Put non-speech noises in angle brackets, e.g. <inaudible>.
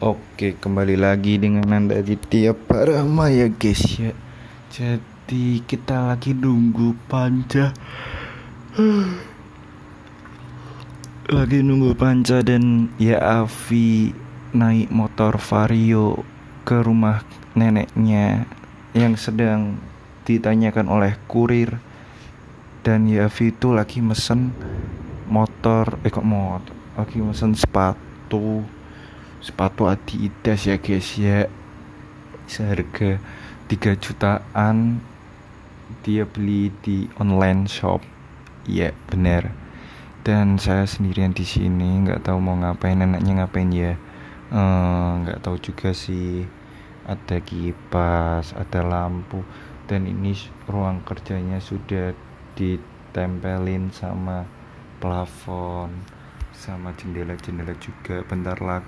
Oke, kembali lagi dengan Nanda Aditya Parama ya guys ya. Jadi kita lagi nunggu panca. <sighs> lagi nunggu panca dan ya Avi naik motor Vario ke rumah neneknya yang sedang ditanyakan oleh kurir dan ya Avi itu lagi mesen motor eh kok motor lagi mesen sepatu sepatu Adidas ya guys ya. Seharga 3 jutaan. Dia beli di online shop. Ya benar. Dan saya sendirian di sini nggak tahu mau ngapain. Enaknya ngapain ya? Eh, nggak tahu juga sih. Ada kipas ada lampu. Dan ini ruang kerjanya sudah ditempelin sama plafon sama jendela-jendela juga. Bentar lagi